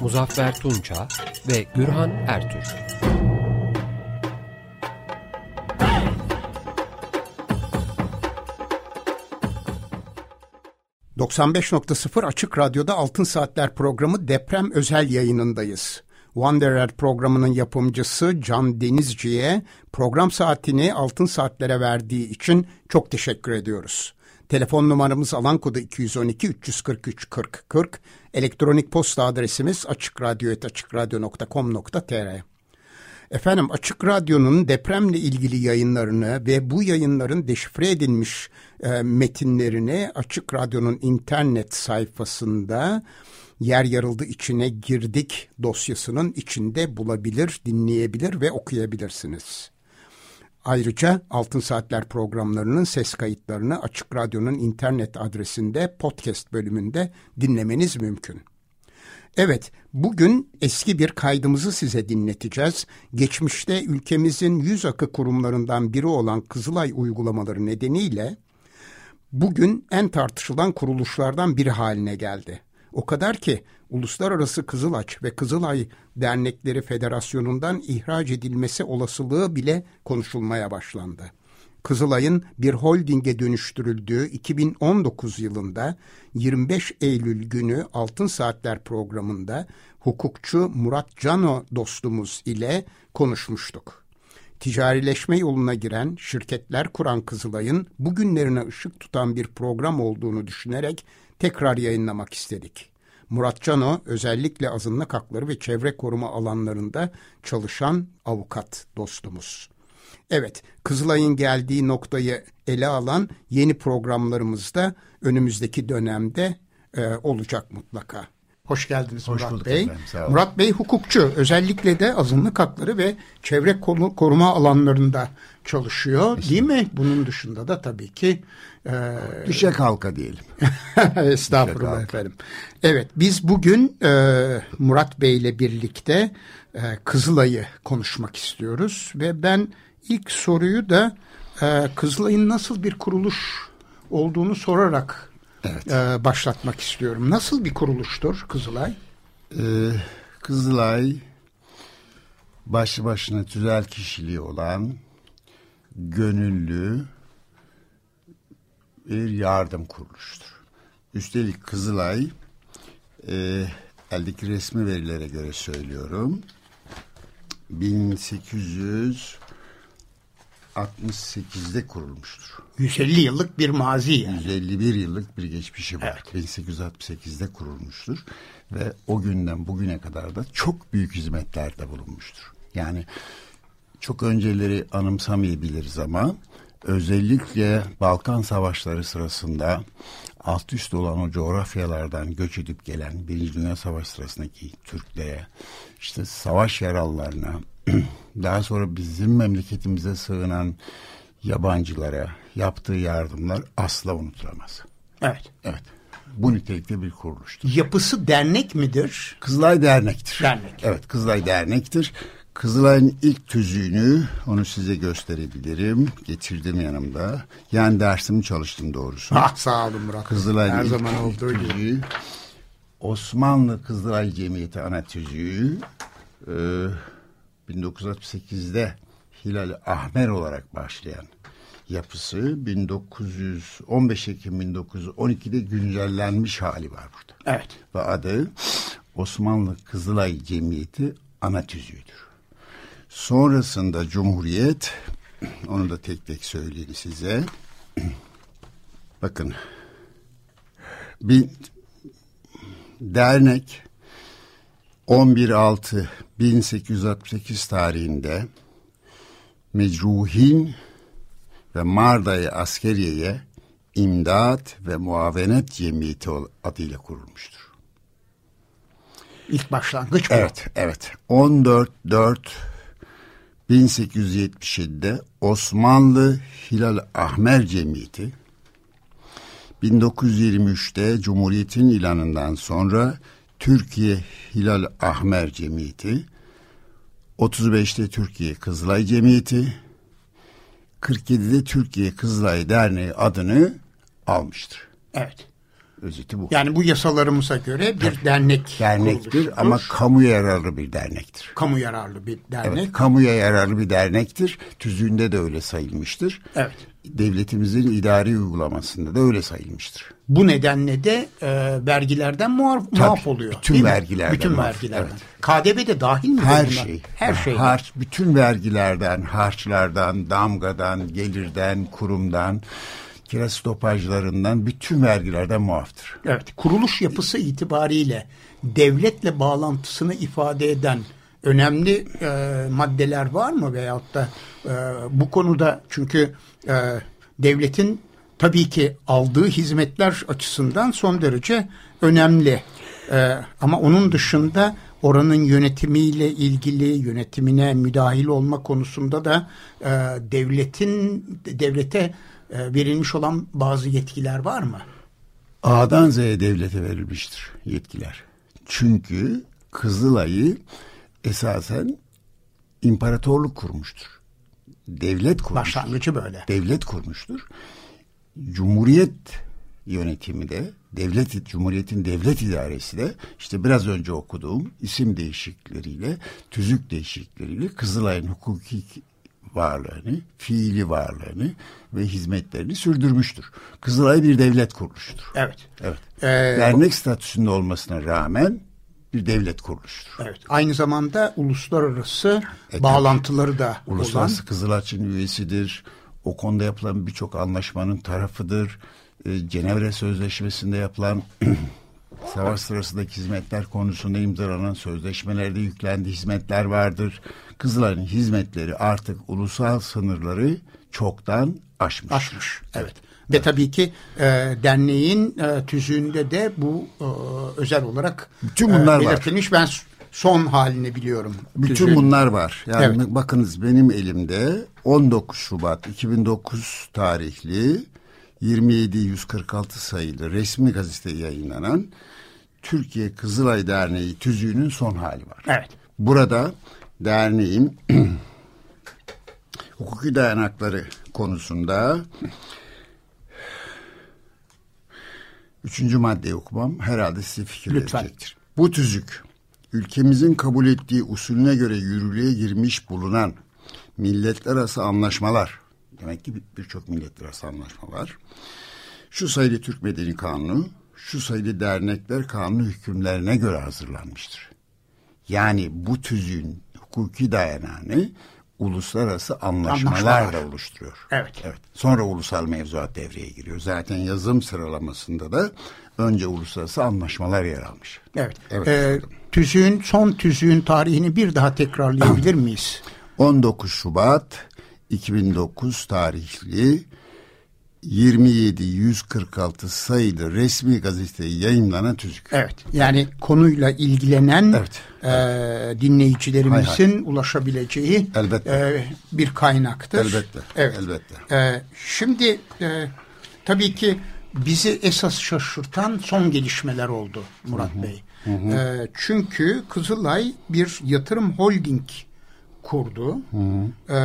Muzaffer Tunça ve Gürhan Ertür. ...95.0 Açık Radyo'da Altın Saatler programı deprem özel yayınındayız. Wanderer programının yapımcısı Can Denizci'ye program saatini Altın Saatlere verdiği için çok teşekkür ediyoruz. Telefon numaramız alan kodu 212 343 40 40. Elektronik posta adresimiz açıkradyo.com.tr Efendim Açık Radyo'nun depremle ilgili yayınlarını ve bu yayınların deşifre edilmiş e, metinlerini Açık Radyo'nun internet sayfasında yer yarıldı içine girdik dosyasının içinde bulabilir, dinleyebilir ve okuyabilirsiniz. Ayrıca Altın Saatler programlarının ses kayıtlarını Açık Radyo'nun internet adresinde podcast bölümünde dinlemeniz mümkün. Evet, bugün eski bir kaydımızı size dinleteceğiz. Geçmişte ülkemizin yüz akı kurumlarından biri olan Kızılay uygulamaları nedeniyle bugün en tartışılan kuruluşlardan biri haline geldi. O kadar ki Uluslararası Kızılaç ve Kızılay Dernekleri Federasyonu'ndan ihraç edilmesi olasılığı bile konuşulmaya başlandı. Kızılay'ın bir holdinge dönüştürüldüğü 2019 yılında 25 Eylül günü Altın Saatler programında hukukçu Murat Cano dostumuz ile konuşmuştuk. Ticarileşme yoluna giren, şirketler kuran Kızılay'ın bugünlerine ışık tutan bir program olduğunu düşünerek tekrar yayınlamak istedik. Murat Cano özellikle azınlık hakları ve çevre koruma alanlarında çalışan avukat dostumuz. Evet, Kızılay'ın geldiği noktayı ele alan yeni programlarımızda önümüzdeki dönemde e, olacak mutlaka. Hoş geldiniz Hoş Murat Bey. Efendim, sağ olun. Murat Bey hukukçu. Özellikle de azınlık hakları ve çevre koruma alanlarında çalışıyor. Değil mi? Bunun dışında da tabii ki e, düşe kalka diyelim. Estağfurullah kalka. efendim. Evet biz bugün e, Murat Bey ile birlikte e, Kızılay'ı konuşmak istiyoruz ve ben ilk soruyu da e, Kızılay'ın nasıl bir kuruluş olduğunu sorarak evet. e, başlatmak istiyorum. Nasıl bir kuruluştur Kızılay? Ee, Kızılay başlı başına tüzel kişiliği olan gönüllü bir yardım kuruluştur. Üstelik Kızılay e, eldeki resmi verilere göre söylüyorum 1868'de kurulmuştur. 150 yıllık bir mazi yani. 151 yıllık bir geçmişi var. Evet. 1868'de kurulmuştur ve o günden bugüne kadar da çok büyük hizmetlerde bulunmuştur. Yani çok önceleri anımsamayabiliriz ama özellikle Balkan Savaşları sırasında alt üst olan o coğrafyalardan göç edip gelen Birinci Dünya Savaşı sırasındaki Türklere, işte savaş yaralılarına, daha sonra bizim memleketimize sığınan yabancılara yaptığı yardımlar asla unutulamaz. Evet. Evet. Bu nitelikte bir kuruluştur. Yapısı dernek midir? Kızılay Dernek'tir. Dernek. Evet Kızılay Dernek'tir. Kızılay'ın ilk tüzüğünü onu size gösterebilirim. Getirdim yanımda. Yani dersimi çalıştım doğrusu. Ah sağ olun Murat. Kızılay'ın Her ilk, zaman olduğu gibi. tüzüğü. Osmanlı Kızılay Cemiyeti ana tüzüğü e, 1968'de Hilal Ahmer olarak başlayan yapısı 1915 Ekim 1912'de güncellenmiş hali var burada. Evet. Ve adı Osmanlı Kızılay Cemiyeti ana tüzüğüdür. Sonrasında Cumhuriyet, onu da tek tek söyleyeyim size. Bakın, bir dernek 11.6.1868 tarihinde Mecruhin ve Marda'yı Askeriye'ye İmdat ve Muavenet Cemiyeti adıyla kurulmuştur. İlk başlangıç bu. Evet, evet. 14 4 1877'de Osmanlı Hilal Ahmer Cemiyeti 1923'te Cumhuriyet'in ilanından sonra Türkiye Hilal Ahmer Cemiyeti 35'te Türkiye Kızılay Cemiyeti 47'de Türkiye Kızılay Derneği adını almıştır. Evet. Özeti bu. Yani bu yasalarımıza göre bir dernek Dernektir kuruluşudur. ama kamu yararlı bir dernektir. kamu yararlı bir dernek. Evet, kamuya yararlı bir dernektir. Tüzüğünde de öyle sayılmıştır. Evet. Devletimizin idari uygulamasında da öyle sayılmıştır. Bu nedenle de e, vergilerden muaf, muaf oluyor. bütün vergilerden Bütün muaf, vergilerden. evet. KDV de dahil mi? Her şey. Her şey. Harç, bütün vergilerden, harçlardan, damgadan, gelirden, kurumdan, kira stopajlarından bütün vergilerden muaftır. Evet. Kuruluş yapısı itibariyle devletle bağlantısını ifade eden önemli e, maddeler var mı veyahut da e, bu konuda çünkü e, devletin tabii ki aldığı hizmetler açısından son derece önemli. E, ama onun dışında oranın yönetimiyle ilgili yönetimine müdahil olma konusunda da e, devletin devlete verilmiş olan bazı yetkiler var mı? A'dan Z'ye devlete verilmiştir yetkiler. Çünkü Kızılay'ı esasen imparatorluk kurmuştur. Devlet kurmuştur. Başlangıcı böyle. Devlet kurmuştur. Cumhuriyet yönetimi de devlet cumhuriyetin devlet idaresi de işte biraz önce okuduğum isim değişiklikleriyle tüzük değişiklikleriyle Kızılay'ın hukuki varlığını, fiili varlığını ve hizmetlerini sürdürmüştür. Kızılay bir devlet kuruluşudur. Evet. Evet. Ee, Dernek statüsünde olmasına rağmen bir devlet kuruluşudur. Evet. Aynı zamanda uluslararası E, bağlantıları da Uluslararası olan. Kızılaç'ın üyesidir. O konuda yapılan birçok anlaşmanın tarafıdır. E, Cenevre Sözleşmesi'nde yapılan savaş sırasındaki hizmetler konusunda imzalanan sözleşmelerde yüklendiği hizmetler vardır. Kızılay'ın hizmetleri artık ulusal sınırları çoktan aşmış. Aşmış. Evet. Ve tabii ki e, derneğin e, tüzüğünde de bu e, özel olarak Bütün bunlar var. belirtilmiş. Ben son halini biliyorum. Bütün tüzüğün. bunlar var. Yani Evet. bakınız benim elimde 19 Şubat 2009 tarihli 27146 sayılı resmi gazetede yayınlanan Türkiye Kızılay Derneği tüzüğünün son hali var. Evet. Burada derneğin hukuki dayanakları konusunda üçüncü maddeyi okumam herhalde size fikir Lütfen. verecektir. Bu tüzük ülkemizin kabul ettiği usulüne göre yürürlüğe girmiş bulunan milletler arası anlaşmalar demek ki bir- birçok milletler arası anlaşma var. Şu sayılı Türk Medeni Kanunu, şu sayılı dernekler kanunu hükümlerine göre hazırlanmıştır. Yani bu tüzüğün hukuki dayanağını uluslararası anlaşmalar Anlaşmalar. da oluşturuyor. Evet. Evet. Sonra ulusal mevzuat devreye giriyor. Zaten yazım sıralamasında da önce uluslararası anlaşmalar yer almış. Evet. Evet. E, tüzüğün son tüzüğün tarihini bir daha tekrarlayabilir miyiz? 19 Şubat 2009 tarihli 27146 sayılı resmi gazeteye yayınlanan tüzük. Evet. Yani konuyla ilgilenen Evet. e, dinleyicilerimizin ulaşabileceği Elbette. e, bir kaynaktır. Elbette. Evet. Elbette. E, şimdi e, tabii ki bizi esas şaşırtan son gelişmeler oldu Murat Bey. E, çünkü Kızılay bir yatırım holding kurdu E,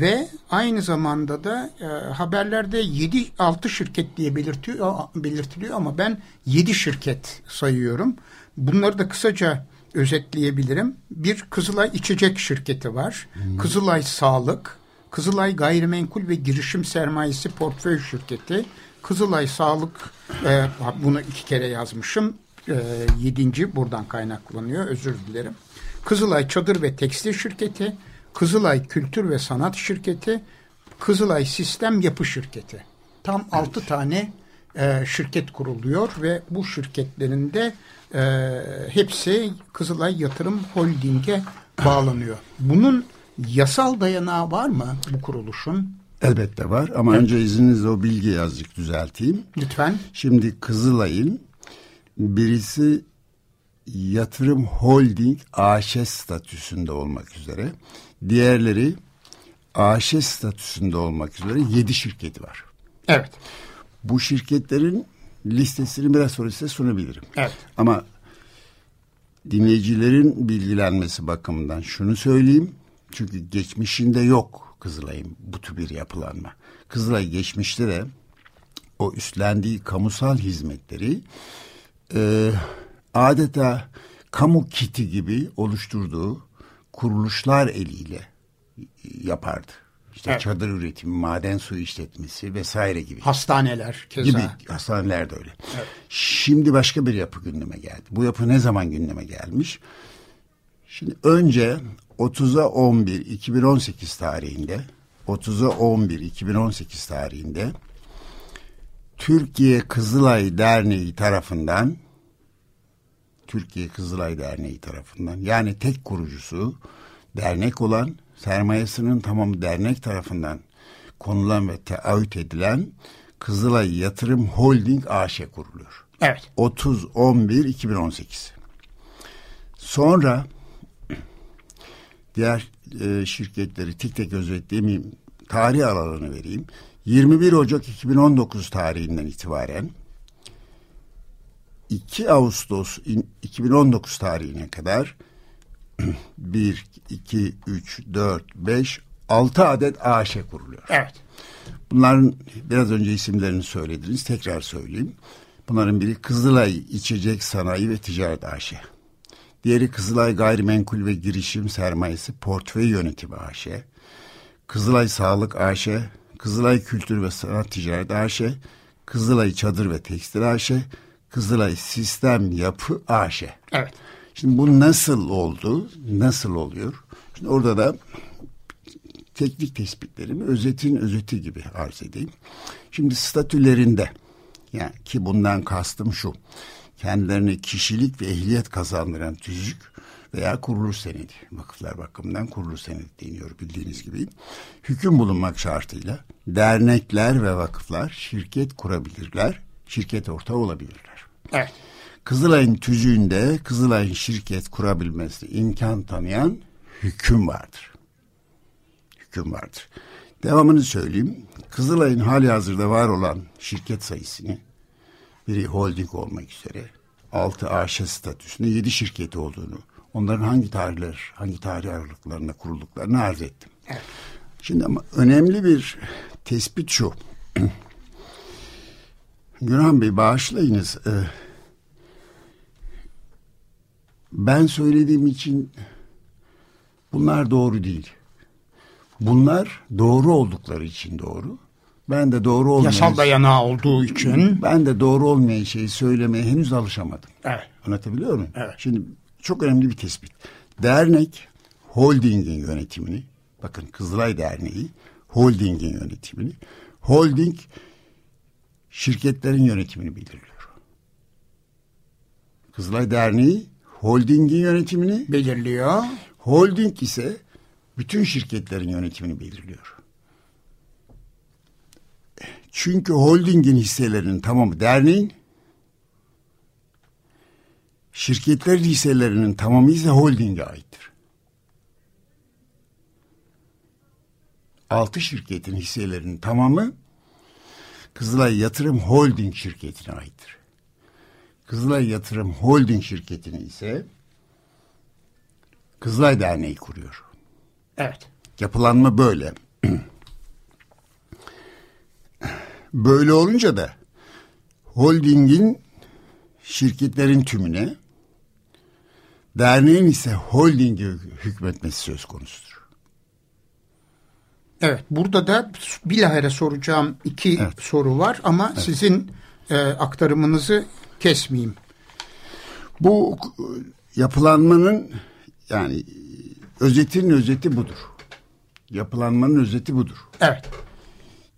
ve aynı zamanda da e, haberlerde 7-6 şirket diye belirtiyor, belirtiliyor ama ben 7 şirket sayıyorum. Bunları da kısaca özetleyebilirim. Bir Kızılay içecek şirketi var. Kızılay Sağlık, Kızılay Gayrimenkul ve Girişim Sermayesi Portföy Şirketi, Kızılay Sağlık, e, bunu iki kere yazmışım. E, yedinci buradan kaynaklanıyor. Özür dilerim. Kızılay Çadır ve Tekstil Şirketi, Kızılay Kültür ve Sanat Şirketi, Kızılay Sistem Yapı Şirketi. Tam altı tane e, şirket kuruluyor ve bu şirketlerin de e, hepsi Kızılay Yatırım Holding'e bağlanıyor. Bunun yasal dayanağı var mı bu kuruluşun? Elbette var ama önce izninizle o bilgiyi azıcık düzelteyim. Lütfen. Şimdi Kızılay'ın birisi Yatırım Holding AŞ statüsünde olmak üzere diğerleri AŞ statüsünde olmak üzere yedi şirketi var. Evet. Bu şirketlerin listesini biraz sonra size sunabilirim. Evet. Ama dinleyicilerin bilgilenmesi bakımından şunu söyleyeyim. Çünkü geçmişinde yok Kızılay'ın bu tür bir yapılanma. Kızılay geçmişte de o üstlendiği kamusal hizmetleri e, adeta kamu kiti gibi oluşturduğu kuruluşlar eliyle yapardı. İşte Evet. çadır üretimi, maden suyu işletmesi vesaire gibi. Hastaneler keza. Gibi hastaneler de öyle. Şimdi başka bir yapı gündeme geldi. Bu yapı ne zaman gündeme gelmiş? Şimdi önce 30'a 11 2018 tarihinde 30'a 11 2018 tarihinde Türkiye Kızılay Derneği tarafından Türkiye Kızılay Derneği tarafından yani tek kurucusu dernek olan sermayesinin tamamı dernek tarafından konulan ve taahhüt edilen Kızılay Yatırım Holding AŞ kuruluyor. Evet. 30-11-2018. Sonra diğer e, şirketleri tek tek özetleyemeyeyim. Tarih aralığını vereyim. 21 Ocak 2019 tarihinden itibaren 2 Ağustos in- 2019 tarihine kadar 1, 2, 3, 4, 5, 6 adet AŞ kuruluyor. Evet. Bunların biraz önce isimlerini söylediniz. Tekrar söyleyeyim. Bunların biri Kızılay İçecek Sanayi ve Ticaret AŞ. Diğeri Kızılay Gayrimenkul ve Girişim Sermayesi Portföy Yönetimi AŞ. Kızılay Sağlık AŞ. Kızılay Kültür ve Sanat Ticaret AŞ. Kızılay Çadır ve Tekstil AŞ. Kızılay Sistem Yapı AŞ. Evet. Şimdi bu nasıl oldu? Nasıl oluyor? Şimdi orada da teknik tespitlerimi özetin özeti gibi arz edeyim. Şimdi statülerinde yani ki bundan kastım şu. Kendilerine kişilik ve ehliyet kazandıran tüzük veya kuruluş senedi. Vakıflar bakımından kuruluş senedi deniyor bildiğiniz gibi. Hüküm bulunmak şartıyla dernekler ve vakıflar şirket kurabilirler, şirket ortağı olabilirler. Evet. Kızılay'ın tüzüğünde Kızılay'ın şirket kurabilmesine imkan tanıyan hüküm vardır. Hüküm vardır. Devamını söyleyeyim. Kızılay'ın hali hazırda var olan şirket sayısını biri holding olmak üzere 6 AŞ statüsünde 7 şirketi olduğunu, onların hangi tarihler, hangi tarih aralıklarında kurulduklarını arz ettim. Şimdi ama önemli bir tespit şu. Günhan Bey bağışlayınız. Ee, ben söylediğim için bunlar doğru değil. Bunlar doğru oldukları için doğru. Ben de doğru olmayan Yasal dayanağı olduğu için. ben de doğru olmayan şeyi söylemeye henüz alışamadım. Evet. Anlatabiliyor muyum? Evet. Şimdi çok önemli bir tespit. Dernek holdingin yönetimini, bakın Kızılay Derneği holdingin yönetimini, holding şirketlerin yönetimini belirliyor. Kızılay Derneği holdingin yönetimini, Belirliyor. holding ise bütün şirketlerin yönetimini belirliyor. Çünkü holdingin hisselerinin tamamı derneğin, şirketlerin hisselerinin tamamı ise holdinge aittir. Altı şirketin hisselerinin tamamı Kızılay Yatırım Holding şirketine aittir. Kızılay Yatırım Holding şirketini ise Kızılay Derneği kuruyor. Evet. Yapılanma böyle. böyle olunca da holdingin şirketlerin tümüne derneğin ise holdinge hükmetmesi söz konusudur. Evet. Burada da bilahare soracağım iki Evet. soru var ama sizin e, aktarımınızı kesmeyeyim. Bu yapılanmanın yani özetinin özeti budur. Yapılanmanın özeti budur. Evet.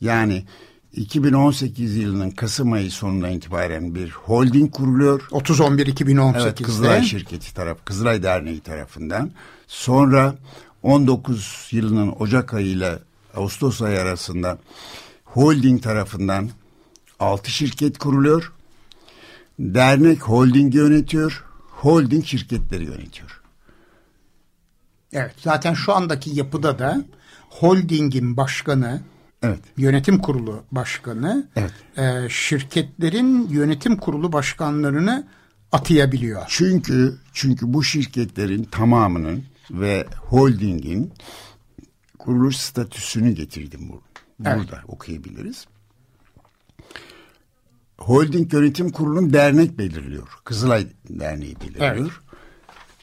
Yani 2018 yılının Kasım ayı sonundan itibaren bir holding kuruluyor. 30-11-2018'de. Evet Kızılay şirketi taraf, Kızılay Derneği tarafından. Sonra 19 yılının Ocak ayı ile Ağustos ayı arasında holding tarafından 6 şirket kuruluyor. Dernek holdingi yönetiyor. holding şirketleri yönetiyor. Evet zaten şu andaki yapıda da holdingin başkanı, Evet. yönetim kurulu başkanı Evet. e, şirketlerin yönetim kurulu başkanlarını atayabiliyor. Çünkü çünkü bu şirketlerin tamamının ve holdingin kuruluş statüsünü getirdim bu. Burada Evet. okuyabiliriz. Holding yönetim kurulunun dernek belirliyor. Kızılay Derneği belirliyor. Evet.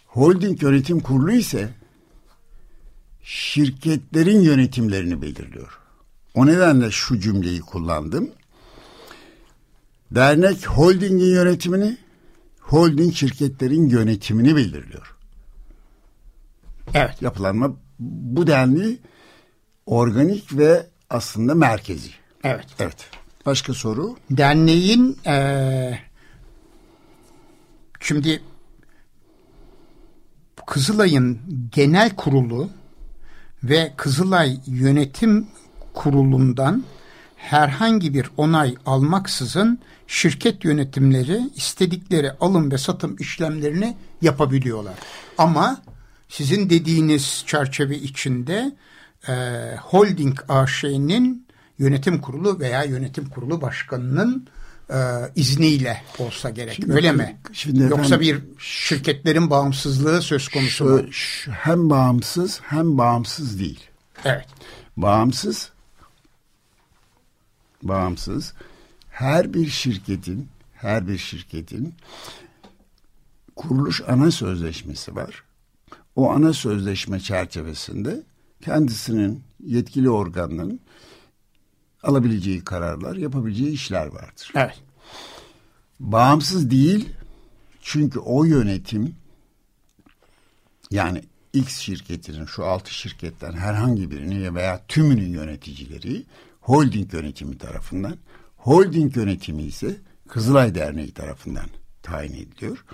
Holding yönetim kurulu ise şirketlerin yönetimlerini belirliyor. O nedenle şu cümleyi kullandım. Dernek holdingin yönetimini, holding şirketlerin yönetimini belirliyor. Evet. Yapılanma bu denli organik ve aslında merkezi. Evet. Evet. Başka soru? Derneğin e, şimdi Kızılay'ın genel kurulu ve Kızılay Yönetim Kurulu'ndan herhangi bir onay almaksızın şirket yönetimleri istedikleri alım ve satım işlemlerini yapabiliyorlar. Ama sizin dediğiniz çerçeve içinde e, holding AŞ'nin yönetim kurulu veya yönetim kurulu başkanının e, izniyle olsa gerek. Şimdi- Öyle mi? şimdi Yoksa efendim- bir şirketlerin bağımsızlığı söz konusu mu? Şu- şu hem bağımsız hem bağımsız değil. Evet. Bağımsız bağımsız her bir şirketin her bir şirketin kuruluş ana sözleşmesi var. O ana sözleşme çerçevesinde kendisinin yetkili organının alabileceği kararlar, yapabileceği işler vardır. Evet. Bağımsız değil çünkü o yönetim yani X şirketinin şu altı şirketten herhangi birini veya tümünün yöneticileri holding yönetimi tarafından, holding yönetimi ise Kızılay Derneği tarafından tayin ediliyor.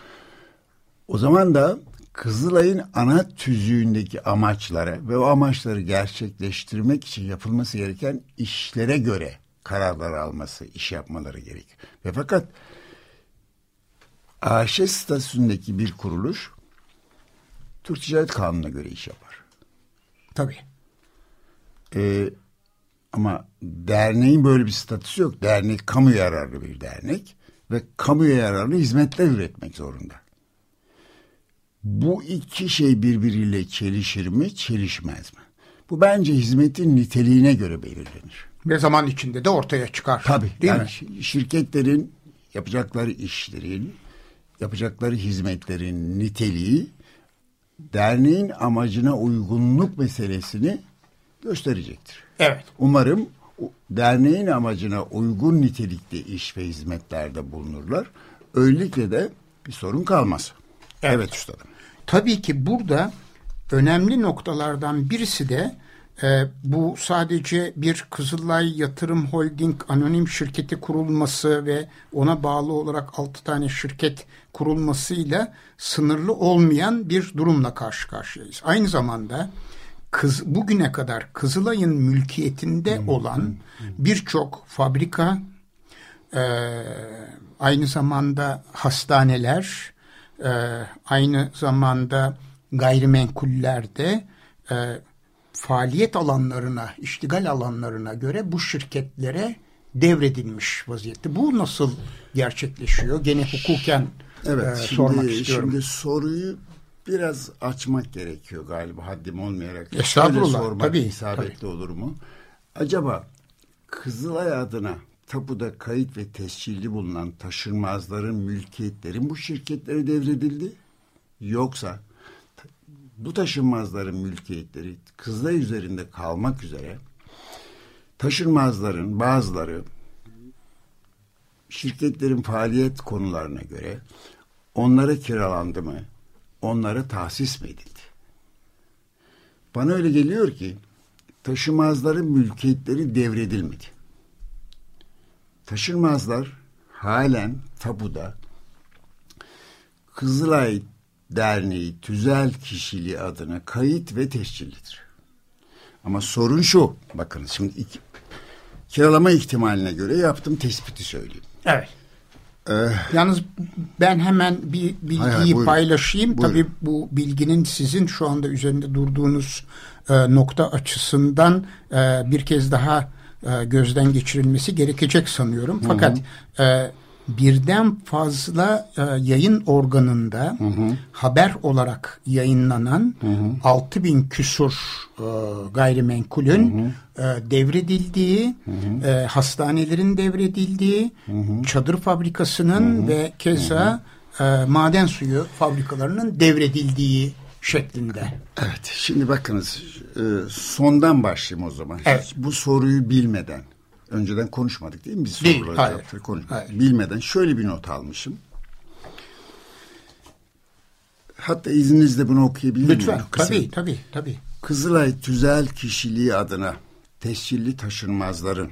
O zaman da Kızılay'ın ana tüzüğündeki amaçlara ve o amaçları gerçekleştirmek için yapılması gereken işlere göre kararlar alması, iş yapmaları gerekiyor. Ve fakat AŞ statüsündeki bir kuruluş Türk Ticaret Kanunu'na göre iş yapar. Tabii. Ee, ama derneğin böyle bir statüsü yok. Dernek kamu yararlı bir dernek ve kamuya yararlı hizmetler üretmek zorunda. Bu iki şey birbiriyle çelişir mi, çelişmez mi? Bu bence hizmetin niteliğine göre belirlenir. Ve zaman içinde de ortaya çıkar. Tabii. Değil yani mi? şi- Şirketlerin yapacakları işlerin, yapacakları hizmetlerin niteliği derneğin amacına uygunluk meselesini gösterecektir. Evet. Umarım derneğin amacına uygun nitelikte iş ve hizmetlerde bulunurlar. Öylelikle de bir sorun kalmaz. Evet. Evet, üstadım. Tabii ki burada önemli noktalardan birisi de e, bu sadece bir Kızılay Yatırım Holding anonim şirketi kurulması ve ona bağlı olarak 6 tane şirket kurulmasıyla sınırlı olmayan bir durumla karşı karşıyayız. Aynı zamanda kız bugüne kadar Kızılay'ın mülkiyetinde olan birçok fabrika, e, aynı zamanda hastaneler, e, aynı zamanda gayrimenkullerde e, faaliyet alanlarına, iştigal alanlarına göre bu şirketlere devredilmiş vaziyette. Bu nasıl gerçekleşiyor? Gene hukuken Evet, e, şimdi, sormak istiyorum. şimdi soruyu biraz açmak gerekiyor galiba haddim olmayarak. Estağfurullah, Şöyle sormak tabii, isabetli olur mu? Acaba Kızılay adına tapuda kayıt ve tescilli bulunan taşınmazların, mülkiyetlerin bu şirketlere devredildi? Yoksa bu taşınmazların mülkiyetleri Kızılay üzerinde kalmak üzere taşınmazların bazıları şirketlerin faaliyet konularına göre onlara kiralandı mı, onlara tahsis mi edildi? Bana öyle geliyor ki taşımazların mülkiyetleri devredilmedi. Taşınmazlar halen tapuda Kızılay Derneği tüzel kişiliği adına kayıt ve tescillidir. Ama sorun şu, bakın şimdi iki, kiralama ihtimaline göre yaptım tespiti söyleyeyim. Evet. Ee, Yalnız ben hemen bir bilgiyi hayır, hayır, paylaşayım. Buyurun. Tabii bu bilginin sizin şu anda üzerinde durduğunuz e, nokta açısından e, bir kez daha e, gözden geçirilmesi gerekecek sanıyorum. Fakat hı hı. E, birden fazla e, yayın organında hı hı. haber olarak yayınlanan hı hı. 6000 küsur e, gayrimenkulün hı hı. E, devredildiği, hı hı. E, hastanelerin devredildiği, hı hı. çadır fabrikasının hı hı. ve keza hı hı. E, maden suyu fabrikalarının devredildiği şeklinde. Evet, şimdi bakınız e, sondan başlayayım o zaman. Evet. Bu soruyu bilmeden Önceden konuşmadık değil mi? Biz değil, hayır. Yaptık, hayır. Bilmeden şöyle bir not almışım. Hatta izninizle bunu okuyabilir miyim? Lütfen. Tabii, tabii, tabii. Kızılay tüzel kişiliği adına tescilli taşınmazların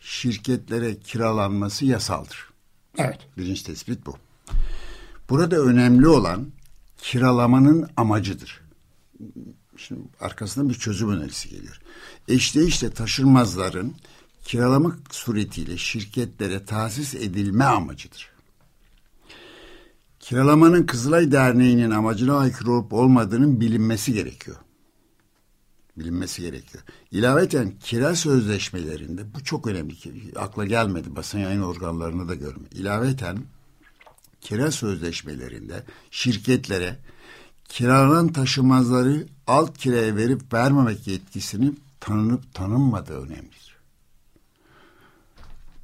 şirketlere kiralanması yasaldır. Evet. Birinci tespit bu. Burada önemli olan kiralamanın amacıdır. Şimdi arkasından bir çözüm önerisi geliyor. Eşte işte taşınmazların kiralamak suretiyle şirketlere tahsis edilme amacıdır. Kiralamanın Kızılay Derneği'nin amacına aykırı olup olmadığının bilinmesi gerekiyor. Bilinmesi gerekiyor. İlaveten kira sözleşmelerinde bu çok önemli. Akla gelmedi basın yayın organlarını da görme. İlaveten kira sözleşmelerinde şirketlere kiralanan taşımazları alt kiraya verip vermemek yetkisini tanınıp tanınmadığı önemlidir.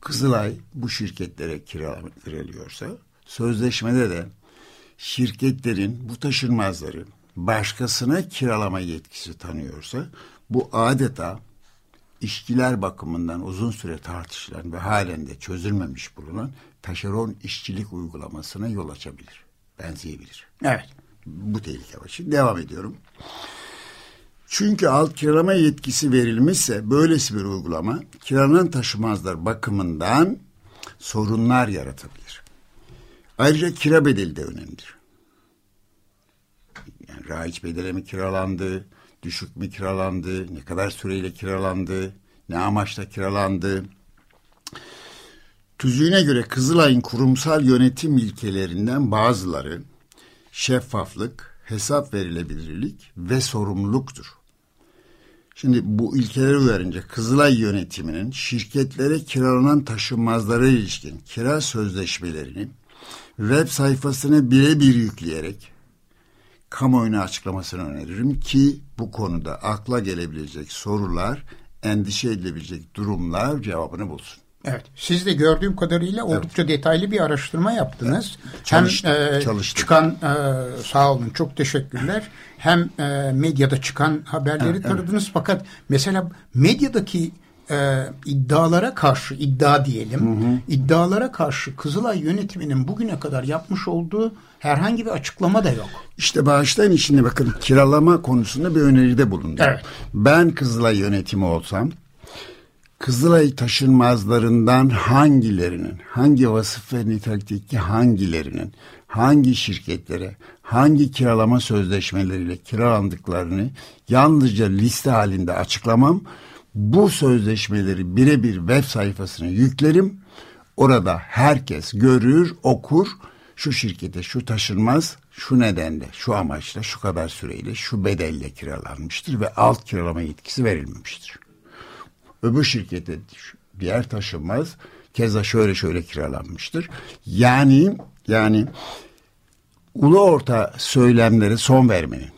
Kızılay bu şirketlere kiralıyorsa sözleşmede de şirketlerin bu taşınmazları başkasına kiralama yetkisi tanıyorsa bu adeta işçiler bakımından uzun süre tartışılan ve halen de çözülmemiş bulunan taşeron işçilik uygulamasına yol açabilir. Benzeyebilir. Evet. Bu tehlike var. Şimdi devam ediyorum. Çünkü alt kiralama yetkisi verilmişse böylesi bir uygulama kiralanan taşımazlar bakımından sorunlar yaratabilir. Ayrıca kira bedeli de önemlidir. Yani raiç bedeli mi kiralandı, düşük mü kiralandı, ne kadar süreyle kiralandı, ne amaçla kiralandı. Tüzüğüne göre Kızılay'ın kurumsal yönetim ilkelerinden bazıları şeffaflık, hesap verilebilirlik ve sorumluluktur. Şimdi bu ilkeleri uyarınca Kızılay yönetiminin şirketlere kiralanan taşınmazlara ilişkin kira sözleşmelerini web sayfasına birebir yükleyerek kamuoyuna açıklamasını öneririm ki bu konuda akla gelebilecek sorular, endişe edilebilecek durumlar cevabını bulsun. Evet. Siz de gördüğüm kadarıyla oldukça evet. detaylı bir araştırma yaptınız. Çalıştım, hem e, çalıştım. çıkan e, sağ olun çok teşekkürler. Hem e, medyada çıkan haberleri evet, taradınız evet. fakat mesela medyadaki e, iddialara karşı iddia diyelim hı hı. iddialara karşı Kızılay yönetiminin bugüne kadar yapmış olduğu herhangi bir açıklama da yok. İşte bağışlayın içinde bakın kiralama konusunda bir öneride bulundum. Evet. Ben Kızılay yönetimi olsam Kızılay taşınmazlarından hangilerinin, hangi vasıf ve nitelikteki hangilerinin, hangi şirketlere, hangi kiralama sözleşmeleriyle kiralandıklarını yalnızca liste halinde açıklamam. Bu sözleşmeleri birebir web sayfasına yüklerim. Orada herkes görür, okur. Şu şirkete şu taşınmaz şu nedenle, şu amaçla, şu kadar süreyle, şu bedelle kiralanmıştır ve alt kiralama yetkisi verilmemiştir öbür şirkete bir yer taşınmaz. Keza şöyle şöyle kiralanmıştır. Yani yani ulu orta söylemlere son vermenin,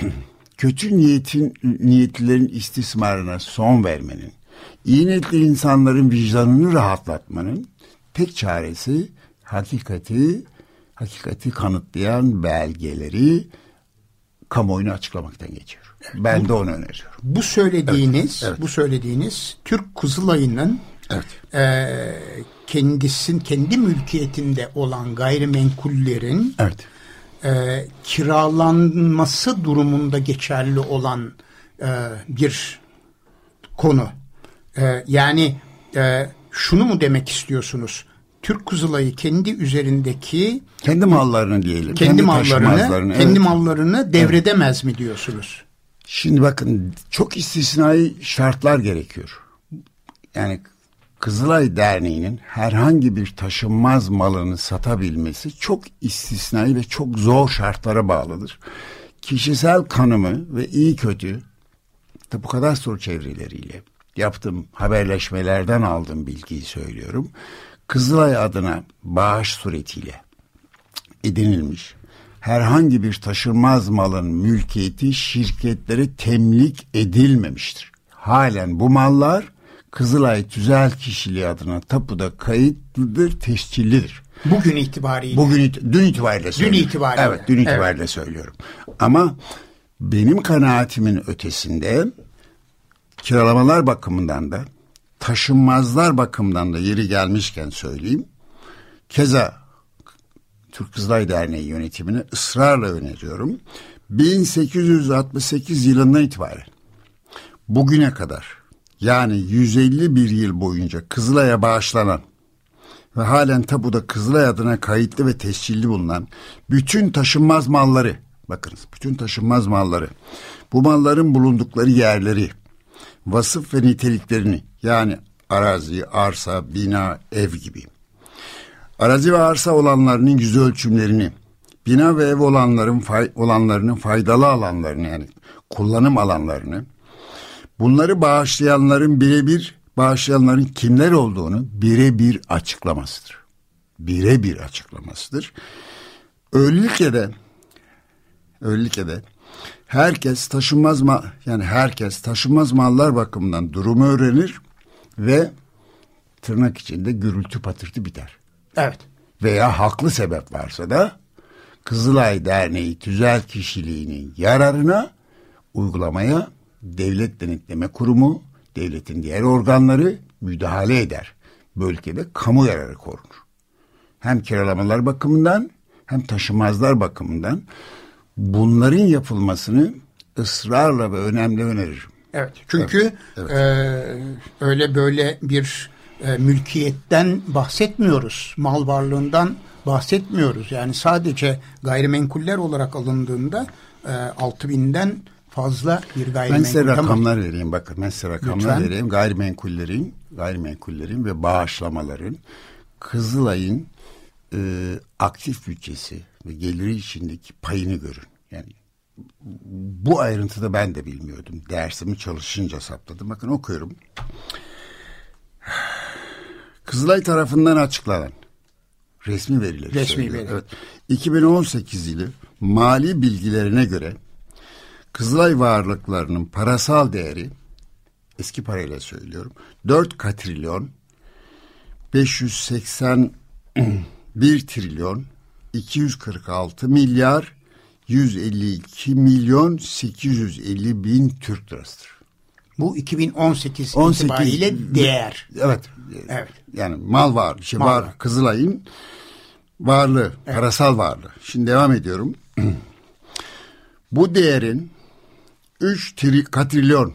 kötü niyetin niyetlilerin istismarına son vermenin, iyi niyetli insanların vicdanını rahatlatmanın tek çaresi hakikati hakikati kanıtlayan belgeleri kamuoyuna açıklamaktan geçiyor. Ben de onu öneriyorum. Bu söylediğiniz, evet, evet. bu söylediğiniz Türk Kızılay'ının evet. e, kendisin kendi mülkiyetinde olan gayrimenkullerin evet. E, kiralanması durumunda geçerli olan e, bir konu. E, yani e, şunu mu demek istiyorsunuz? Türk Kızılay'ı kendi üzerindeki kendi mallarını diyelim. Kendi, kendi mallarını, kendi evet. mallarını devredemez evet. mi diyorsunuz? Şimdi bakın çok istisnai şartlar gerekiyor. Yani Kızılay Derneği'nin herhangi bir taşınmaz malını satabilmesi çok istisnai ve çok zor şartlara bağlıdır. Kişisel kanımı ve iyi kötü kadar soru çevreleriyle yaptığım haberleşmelerden aldığım bilgiyi söylüyorum. Kızılay adına bağış suretiyle edinilmiş herhangi bir taşınmaz malın mülkiyeti şirketlere temlik edilmemiştir. Halen bu mallar Kızılay Tüzel Kişiliği adına tapuda kayıtlıdır, tescillidir. Bugün itibariyle. Bugün dün itibariyle söylüyorum. Dün itibariyle. Evet, dün itibariyle evet. söylüyorum. Ama benim kanaatimin ötesinde kiralamalar bakımından da taşınmazlar bakımından da yeri gelmişken söyleyeyim. Keza Türk Kızılay Derneği yönetimine ısrarla öneriyorum. 1868 yılından itibaren bugüne kadar yani 151 yıl boyunca Kızılay'a bağışlanan ve halen tabuda Kızılay adına kayıtlı ve tescilli bulunan bütün taşınmaz malları bakınız bütün taşınmaz malları bu malların bulundukları yerleri vasıf ve niteliklerini yani arazi, arsa, bina, ev gibi arazi ve arsa olanlarının yüz ölçümlerini bina ve ev olanların fay, olanlarının faydalı alanlarını yani kullanım alanlarını bunları bağışlayanların birebir bağışlayanların kimler olduğunu birebir açıklamasıdır. Birebir açıklamasıdır. Öylelikle de öylelikle de herkes taşınmaz mal yani herkes taşınmaz mallar bakımından durumu öğrenir ve tırnak içinde gürültü patırtı biter. Evet. Veya haklı sebep varsa da Kızılay Derneği tüzel kişiliğinin yararına uygulamaya devlet denetleme kurumu, devletin diğer organları müdahale eder. Bölgede kamu yararı korunur. Hem kiralamalar bakımından hem taşımazlar bakımından bunların yapılmasını ısrarla ve önemli öneririm. Evet çünkü evet, evet. E, öyle böyle bir e, mülkiyetten bahsetmiyoruz. Mal varlığından bahsetmiyoruz. Yani sadece gayrimenkuller olarak alındığında e, 6000'den fazla bir gayrimenkul. Ben size rakamlar tamam. vereyim bakın. Ben size rakamlar Lütfen. vereyim. Gayrimenkullerin, gayrimenkullerin ve bağışlamaların Kızılay'ın e, aktif bütçesi ve geliri içindeki payını görün. Yani bu ayrıntıda ben de bilmiyordum. Dersimi çalışınca sapladım. Bakın okuyorum. Kızılay tarafından açıklanan resmi verileri resmi veri. Evet. 2018 yılı mali bilgilerine göre Kızılay varlıklarının parasal değeri eski parayla söylüyorum 4 katrilyon 581 trilyon 246 milyar 152 milyon 850 bin Türk lirasıdır. Bu 2018 18, itibariyle değer. Evet. Evet. Yani mal var, şey mal var. var. Kızılay'ın varlığı, evet. parasal varlığı. Şimdi devam ediyorum. Bu değerin 3 tri, katrilyon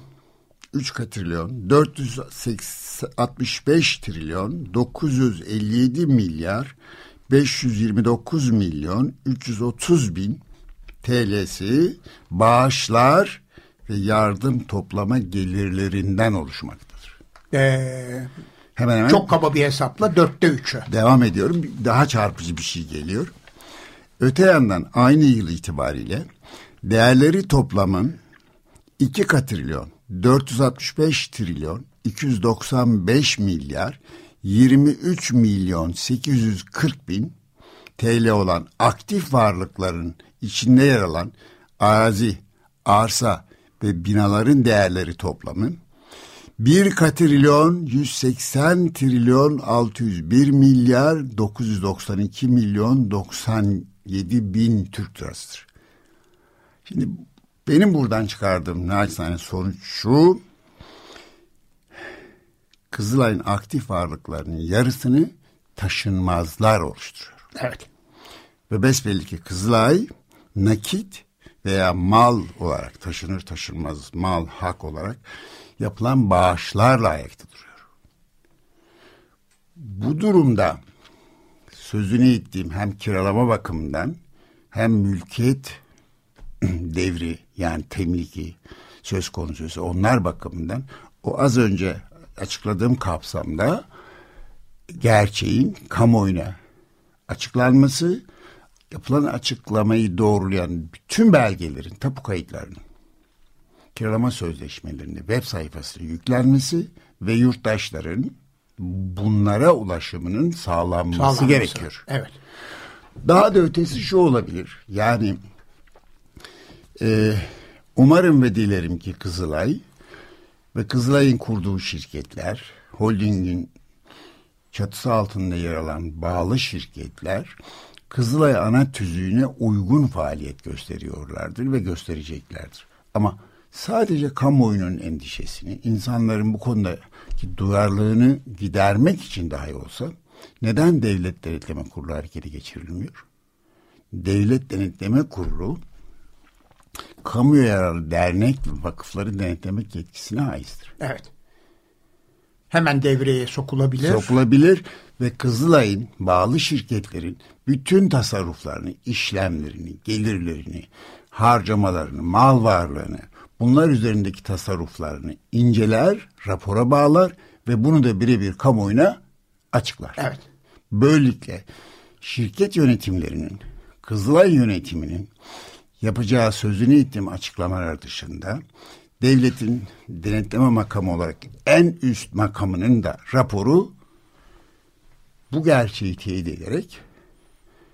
3 katrilyon 465 trilyon 957 milyar 529 milyon 330 bin TL'si bağışlar ve yardım toplama gelirlerinden oluşmaktadır. Ee, hemen hemen çok kaba bir hesapla dörtte üçü. Devam ediyorum. Daha çarpıcı bir şey geliyor. Öte yandan aynı yıl itibariyle değerleri toplamın 2 katrilyon 465 trilyon 295 milyar 23 milyon 840 bin TL olan aktif varlıkların içinde yer alan arazi, arsa ve binaların değerleri toplamı 1 katrilyon 180 trilyon 601 milyar 992 milyon 97 bin Türk lirasıdır. Şimdi benim buradan çıkardığım naçizane sonuç şu. Kızılay'ın aktif varlıklarının yarısını taşınmazlar oluşturuyor. Evet. Ve besbelli ki Kızılay nakit veya mal olarak taşınır taşınmaz mal hak olarak yapılan bağışlarla ayakta duruyor. Bu durumda sözünü ettiğim hem kiralama bakımından hem mülkiyet devri yani temliki söz konusu onlar bakımından o az önce açıkladığım kapsamda gerçeğin kamuoyuna açıklanması, yapılan açıklamayı doğrulayan bütün belgelerin, tapu kayıtlarının, kiralama sözleşmelerinin web sayfasına yüklenmesi ve yurttaşların bunlara ulaşımının sağlanması, sağlanması gerekiyor. Evet. Daha da ötesi şu olabilir. Yani e, umarım ve dilerim ki Kızılay ve Kızılay'ın kurduğu şirketler, holdingin çatısı altında yer alan bağlı şirketler Kızılay ana tüzüğüne uygun faaliyet gösteriyorlardır ve göstereceklerdir. Ama sadece kamuoyunun endişesini, insanların bu konudaki duyarlılığını gidermek için dahi olsa neden devlet denetleme kurulu harekete geçirilmiyor? Devlet denetleme kurulu kamu yararlı dernek ve vakıfları denetlemek yetkisine aittir. Evet. Hemen devreye sokulabilir. Sokulabilir ve Kızılay'ın bağlı şirketlerin bütün tasarruflarını, işlemlerini, gelirlerini, harcamalarını, mal varlığını, bunlar üzerindeki tasarruflarını inceler, rapora bağlar ve bunu da birebir kamuoyuna açıklar. Evet. Böylelikle şirket yönetimlerinin, Kızılay yönetiminin yapacağı sözünü ettiğim açıklamalar dışında devletin denetleme makamı olarak en üst makamının da raporu bu gerçeği teyit ederek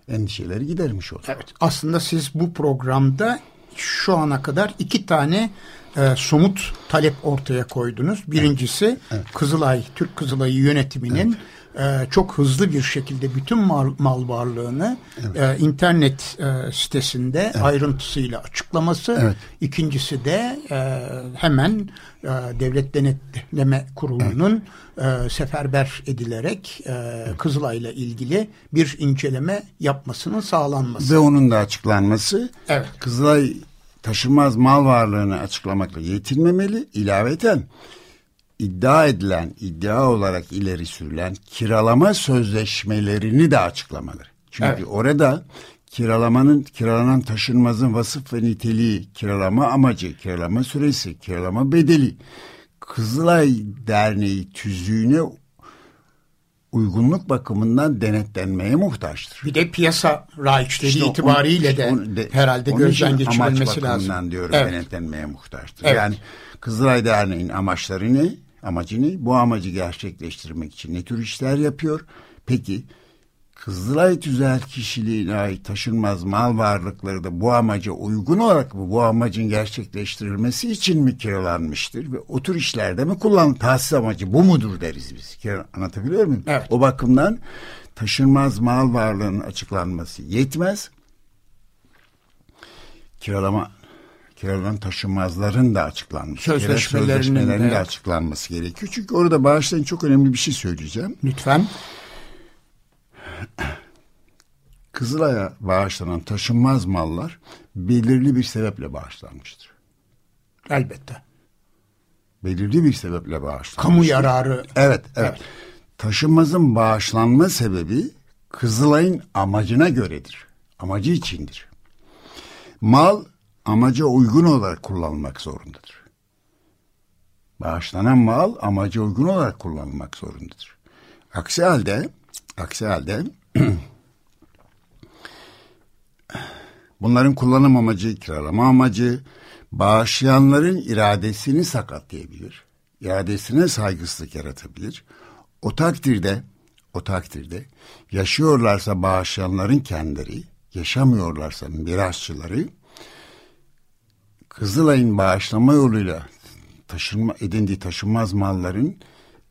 endişeleri gidermiş olur. Evet aslında siz bu programda şu ana kadar iki tane e, somut talep ortaya koydunuz. Birincisi evet. Evet. Kızılay, Türk Kızılay'ı yönetiminin evet e, çok hızlı bir şekilde bütün mal, mal varlığını evet. e, internet e, sitesinde evet. ayrıntısıyla açıklaması. Evet. İkincisi de e, hemen e, Devlet Denetleme Kurulu'nun evet. e, seferber edilerek e, evet. Kızılay ile ilgili bir inceleme yapmasının sağlanması. Ve onun da açıklanması. Evet. Kızılay taşınmaz mal varlığını açıklamakla yetinmemeli. İlaveten iddia edilen, iddia olarak ileri sürülen kiralama sözleşmelerini de açıklamaları. Çünkü evet. orada kiralamanın, kiralanan taşınmazın vasıf ve niteliği, kiralama amacı, kiralama süresi, kiralama bedeli, Kızılay Derneği tüzüğüne uygunluk bakımından denetlenmeye muhtaçtır. Bir de piyasa raiçleri işte itibariyle de, de herhalde gözden geçirilmesi lazım. diyorum evet. denetlenmeye muhtaçtır. Evet. Yani Kızılay Derneği'nin amaçları ne? Amacı ne? Bu amacı gerçekleştirmek için ne tür işler yapıyor? Peki Kızılay tüzel kişiliğine ait taşınmaz mal varlıkları da bu amaca uygun olarak mı bu amacın gerçekleştirilmesi için mi kiralanmıştır ve o tür işlerde mi kullan tahsis amacı bu mudur deriz biz. Anlatabiliyor muyum? Evet. O bakımdan taşınmaz mal varlığının açıklanması yetmez. Kiralama kiralanan taşınmazların da açıklanması, sözleşmelerinin, sözleşmelerinin de açıklanması gerekiyor. Çünkü orada bağışlayın çok önemli bir şey söyleyeceğim. Lütfen. Kızılay'a bağışlanan taşınmaz mallar belirli bir sebeple bağışlanmıştır. Elbette. Belirli bir sebeple bağışlanmıştır. Kamu yararı. Evet, evet. evet. Taşınmazın bağışlanma sebebi Kızılay'ın amacına göredir. Amacı içindir. Mal amaca uygun olarak kullanılmak zorundadır. Bağışlanan mal amaca uygun olarak kullanılmak zorundadır. Aksi halde, aksi halde bunların kullanım amacı, kiralama amacı, bağışlayanların iradesini sakatlayabilir. İradesine saygısızlık yaratabilir. O takdirde, o takdirde yaşıyorlarsa bağışlayanların kendileri, yaşamıyorlarsa mirasçıları Kızılay'ın bağışlama yoluyla taşınma, edindiği taşınmaz malların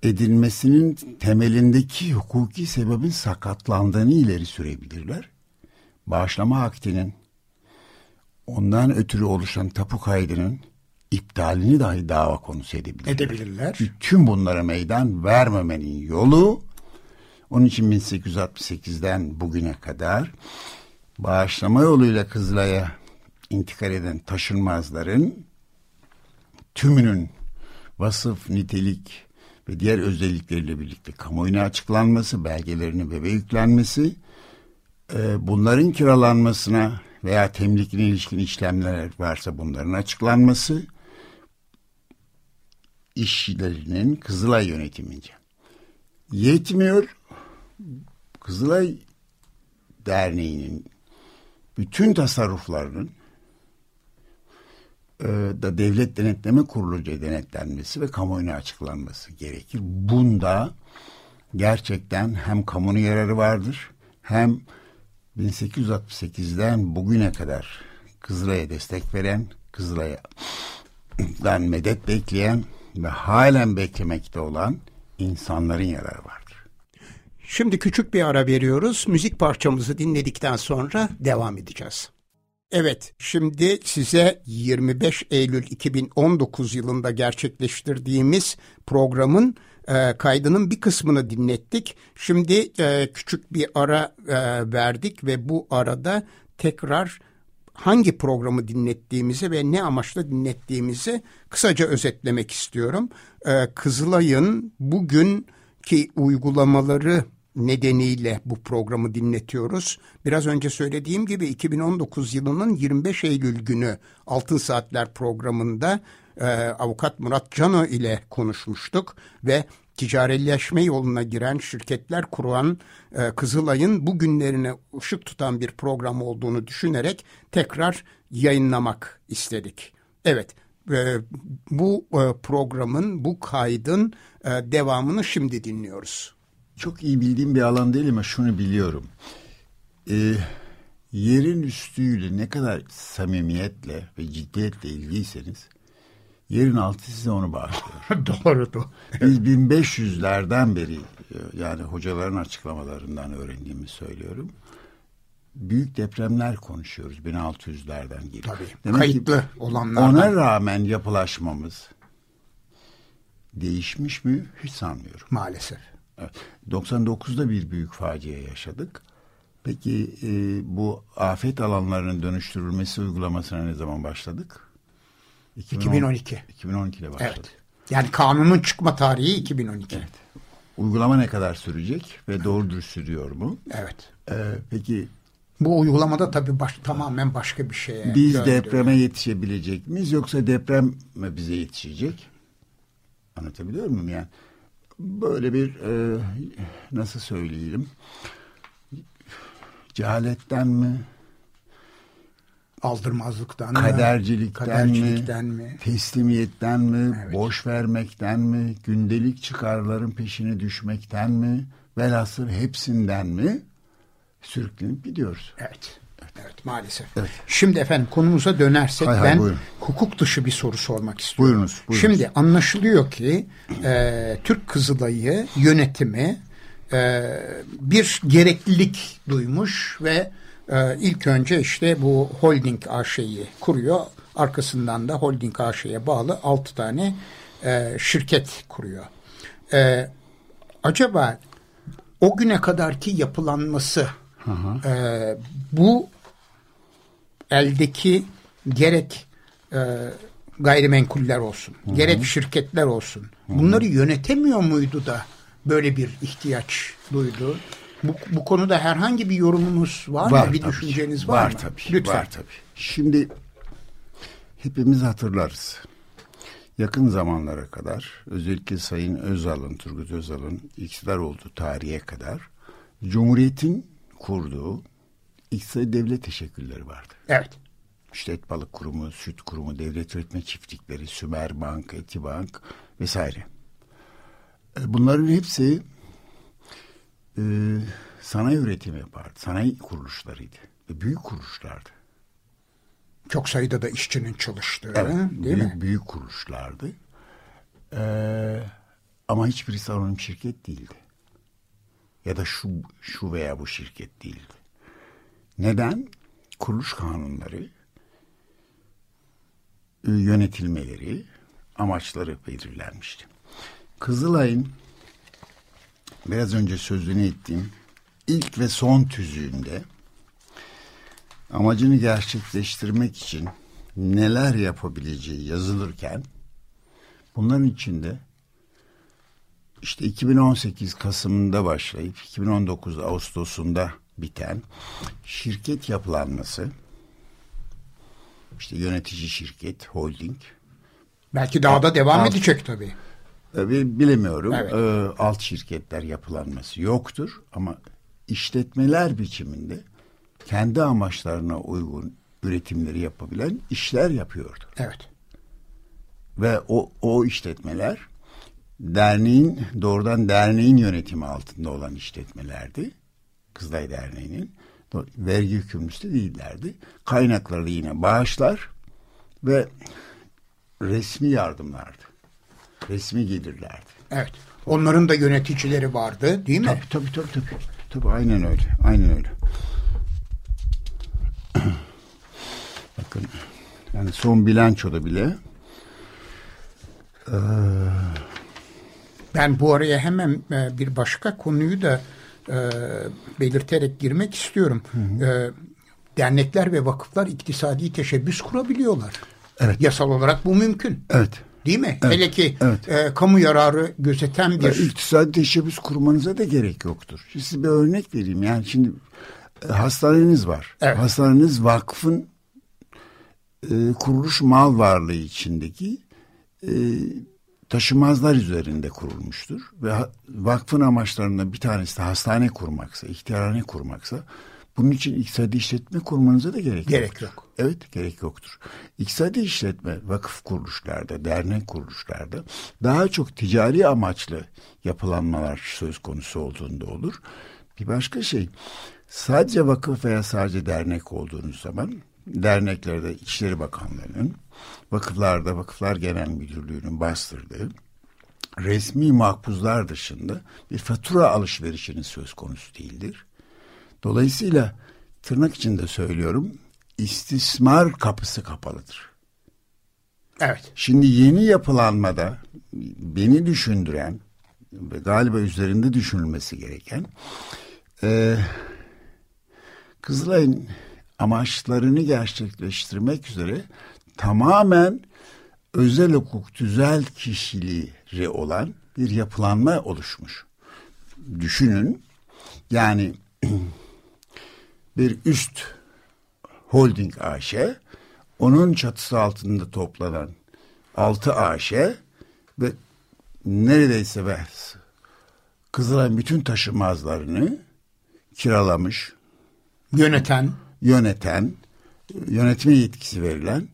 edilmesinin temelindeki hukuki sebebin sakatlandığını ileri sürebilirler. Bağışlama akdinin ondan ötürü oluşan tapu kaydının iptalini dahi dava konusu edebilirler. Edebilirler. Bütün bunlara meydan vermemenin yolu onun için 1868'den bugüne kadar bağışlama yoluyla Kızılay'a intikal eden taşınmazların tümünün vasıf, nitelik ve diğer özellikleriyle birlikte kamuoyuna açıklanması, belgelerinin web'e yüklenmesi, e, bunların kiralanmasına veya temlikine ilişkin işlemler varsa bunların açıklanması, işçilerinin Kızılay yönetimince. Yetmiyor, Kızılay Derneği'nin bütün tasarruflarının da devlet denetleme kuruluca denetlenmesi ve kamuoyuna açıklanması gerekir. Bunda gerçekten hem kamunun yararı vardır hem 1868'den bugüne kadar Kızılay'a destek veren, Kızılay'dan medet bekleyen ve halen beklemekte olan insanların yararı vardır. Şimdi küçük bir ara veriyoruz. Müzik parçamızı dinledikten sonra devam edeceğiz. Evet, şimdi size 25 Eylül 2019 yılında gerçekleştirdiğimiz programın e, kaydının bir kısmını dinlettik. Şimdi e, küçük bir ara e, verdik ve bu arada tekrar hangi programı dinlettiğimizi ve ne amaçla dinlettiğimizi kısaca özetlemek istiyorum. E, Kızılay'ın bugünkü uygulamaları nedeniyle bu programı dinletiyoruz. Biraz önce söylediğim gibi 2019 yılının 25 Eylül günü Altın Saatler programında e, avukat Murat Cano ile konuşmuştuk ve ticarileşme yoluna giren şirketler kuran e, Kızılay'ın bugünlerine ışık tutan bir program olduğunu düşünerek tekrar yayınlamak istedik. Evet, e, bu e, programın, bu kaydın e, devamını şimdi dinliyoruz. Çok iyi bildiğim bir alan değil ama şunu biliyorum. E, yerin üstüyle ne kadar samimiyetle ve ciddiyetle ilgiliyseniz yerin altı size onu bağışlıyor. doğru doğru. Biz 1500'lerden beri yani hocaların açıklamalarından öğrendiğimi söylüyorum. Büyük depremler konuşuyoruz 1600'lerden geri. Tabii. Demek kayıtlı olanlardan. Ona rağmen yapılaşmamız değişmiş mi hiç sanmıyorum. Maalesef. Evet. 99'da bir büyük facia yaşadık. Peki e, bu afet alanlarının dönüştürülmesi uygulamasına ne zaman başladık? 2012. 2012'de başladık. Evet. Yani kanunun çıkma tarihi 2012. Evet. Uygulama ne kadar sürecek ve doğrudur sürüyor mu? Evet. Ee, peki bu uygulamada tabii baş, tamamen başka bir şeye. Biz döndü. depreme yetişebilecek miyiz yoksa deprem mi bize yetişecek? Anlatabiliyor muyum yani? Böyle bir e, nasıl söyleyelim? Cehaletten mi? aldırmazlıktan kadercilikten, mı, kadercilikten mi, mi, teslimiyetten mi, evet. boş vermekten mi, gündelik çıkarların peşine düşmekten mi, velhasıl hepsinden mi sürüklenip gidiyoruz. Evet. Evet maalesef. Evet. Şimdi efendim konumuza dönersek hay hay, ben buyurun. hukuk dışı bir soru sormak istiyorum. Buyurunuz. buyurunuz. Şimdi anlaşılıyor ki e, Türk Kızılayı yönetimi e, bir gereklilik duymuş ve e, ilk önce işte bu holding AŞ'yi kuruyor. Arkasından da holding AŞ'ye bağlı altı tane e, şirket kuruyor. E, acaba o güne kadarki yapılanması e, bu eldeki gerek e, gayrimenkuller olsun, hı hı. gerek şirketler olsun. Hı hı. Bunları yönetemiyor muydu da böyle bir ihtiyaç duydu? Bu, bu konuda herhangi bir yorumunuz var, var mı? Bir tabii. düşünceniz var, var mı? Tabii, Lütfen. Var tabii. Şimdi hepimiz hatırlarız. Yakın zamanlara kadar özellikle Sayın Özal'ın, Turgut Özal'ın iktidar olduğu tarihe kadar Cumhuriyet'in kurduğu iktisadi devlet teşekkülleri vardı. Evet. İşte et balık kurumu, süt kurumu, devlet üretme çiftlikleri, Sümer Bank, Etibank vesaire. E, bunların hepsi e, sanayi üretimi yapardı. Sanayi kuruluşlarıydı. Ve büyük kuruluşlardı. Çok sayıda da işçinin çalıştığı evet, değil büyük, mi? Büyük kuruluşlardı. Ee, ama hiçbirisi anonim şirket değildi. Ya da şu, şu veya bu şirket değildi. Neden? Kuruluş kanunları, e, yönetilmeleri, amaçları belirlenmişti. Kızılay'ın biraz önce sözünü ettiğim ilk ve son tüzüğünde amacını gerçekleştirmek için neler yapabileceği yazılırken bunların içinde işte 2018 Kasım'ında başlayıp 2019 Ağustos'unda biten şirket yapılanması işte yönetici şirket, holding. Belki daha da devam alt, edecek tabii. Bilemiyorum. Evet. E, alt şirketler yapılanması yoktur ama işletmeler biçiminde kendi amaçlarına uygun üretimleri yapabilen işler yapıyordu. Evet. Ve o, o işletmeler derneğin doğrudan derneğin yönetimi altında olan işletmelerdi. Kızılay Derneği'nin vergi yükümlüsü değillerdi. Kaynakları yine bağışlar ve resmi yardımlardı. Resmi gelirlerdi. Evet. Onların da yöneticileri vardı değil mi? Tabii tabii tabii. Tabii, tabii aynen öyle. Aynen öyle. Bakın yani son bilançoda bile ee... Ben bu araya hemen bir başka konuyu da e, belirterek girmek istiyorum. Hı hı. E, dernekler ve vakıflar iktisadi teşebbüs kurabiliyorlar. Evet. Yasal olarak bu mümkün. Evet. Değil mi? Evet. Hele ki evet. e, kamu yararı gözeten bir... E, iktisadi teşebbüs kurmanıza da gerek yoktur. Şimdi size bir örnek vereyim. Yani şimdi e, hastaneniz var. Evet. Hastaneniz vakfın e, kuruluş mal varlığı içindeki e, taşımazlar üzerinde kurulmuştur. Ve vakfın amaçlarından bir tanesi de hastane kurmaksa, ihtiyarhane kurmaksa bunun için iktisadi işletme kurmanıza da gerek, gerek yok. Evet gerek yoktur. İktisadi işletme vakıf kuruluşlarda, dernek kuruluşlarda daha çok ticari amaçlı yapılanmalar söz konusu olduğunda olur. Bir başka şey sadece vakıf veya sadece dernek olduğunuz zaman derneklerde İçişleri Bakanlığı'nın vakıflarda Vakıflar Genel Müdürlüğü'nün bastırdığı resmi makbuzlar dışında bir fatura alışverişinin söz konusu değildir. Dolayısıyla tırnak içinde söylüyorum istismar kapısı kapalıdır. Evet. Şimdi yeni yapılanmada beni düşündüren ve galiba üzerinde düşünülmesi gereken e, Kızılay'ın amaçlarını gerçekleştirmek üzere tamamen özel hukuk tüzel kişiliği olan bir yapılanma oluşmuş. Düşünün yani bir üst holding AŞ, onun çatısı altında toplanan altı AŞ ve neredeyse ve Kızılay bütün taşımazlarını kiralamış. Yöneten. Yöneten, yönetme yetkisi verilen